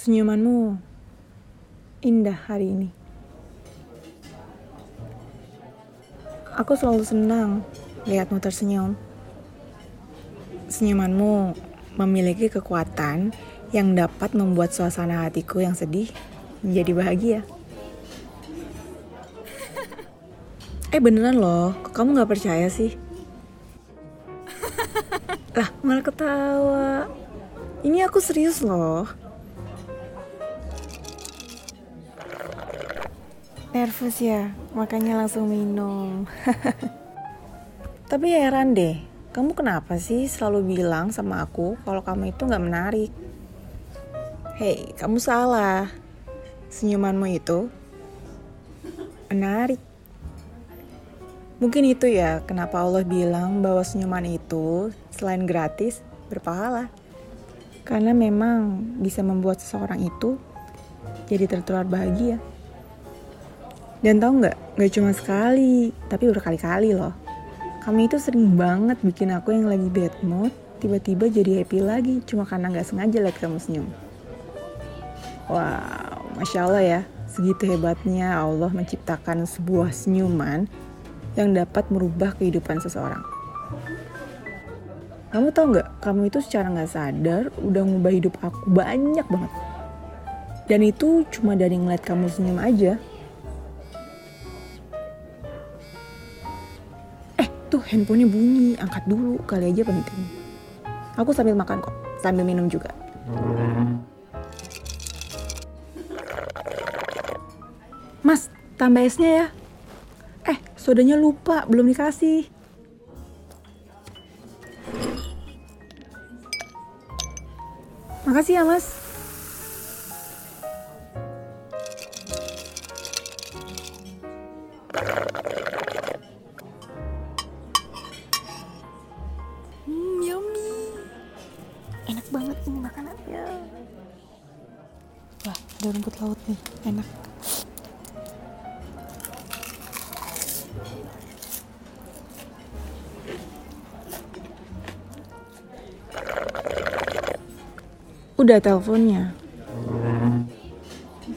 Senyumanmu indah hari ini. Aku selalu senang lihatmu tersenyum. Senyumanmu memiliki kekuatan yang dapat membuat suasana hatiku yang sedih menjadi bahagia. Eh beneran loh, kamu gak percaya sih? Lah malah ketawa. Ini aku serius loh. Nervous ya, makanya langsung minum. Tapi heran deh, kamu kenapa sih selalu bilang sama aku kalau kamu itu gak menarik? Hei, kamu salah. Senyumanmu itu menarik. Mungkin itu ya kenapa Allah bilang bahwa senyuman itu selain gratis, berpahala. Karena memang bisa membuat seseorang itu jadi tertular bahagia. Dan tau nggak, nggak cuma sekali, tapi berkali-kali loh. Kamu itu sering banget bikin aku yang lagi bad mood, tiba-tiba jadi happy lagi cuma karena nggak sengaja liat kamu senyum. Wow, Masya Allah ya, segitu hebatnya Allah menciptakan sebuah senyuman yang dapat merubah kehidupan seseorang. Kamu tau nggak, kamu itu secara nggak sadar udah ngubah hidup aku banyak banget. Dan itu cuma dari ngeliat kamu senyum aja. Tuh handphonenya bunyi, angkat dulu, kali aja penting. Aku sambil makan kok, sambil minum juga. Mas, tambah esnya ya. Eh, sodanya lupa, belum dikasih. Makasih ya, Mas. Enak banget ini makanannya. Wah, ada rumput laut nih, enak. Udah teleponnya.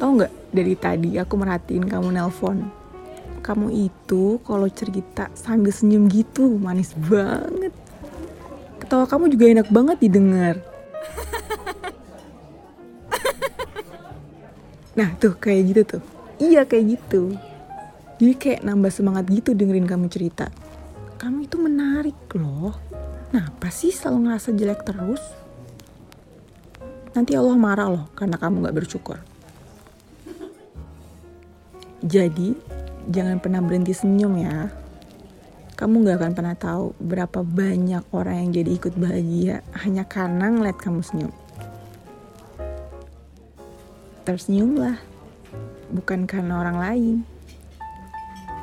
Tahu nggak dari tadi aku merhatiin kamu nelpon. Kamu itu kalau cerita sambil senyum gitu manis banget. Ketawa kamu juga enak banget didengar. Nah tuh kayak gitu tuh. Iya kayak gitu. Jadi kayak nambah semangat gitu dengerin kamu cerita. Kamu itu menarik loh. Kenapa sih selalu ngerasa jelek terus? nanti Allah marah loh karena kamu gak bersyukur. Jadi, jangan pernah berhenti senyum ya. Kamu gak akan pernah tahu berapa banyak orang yang jadi ikut bahagia hanya karena ngeliat kamu senyum. Tersenyumlah, bukan karena orang lain.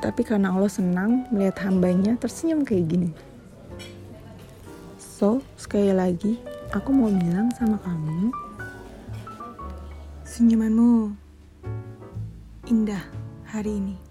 Tapi karena Allah senang melihat hambanya tersenyum kayak gini. So, sekali lagi, aku mau bilang sama kamu, senyumanmu indah hari ini.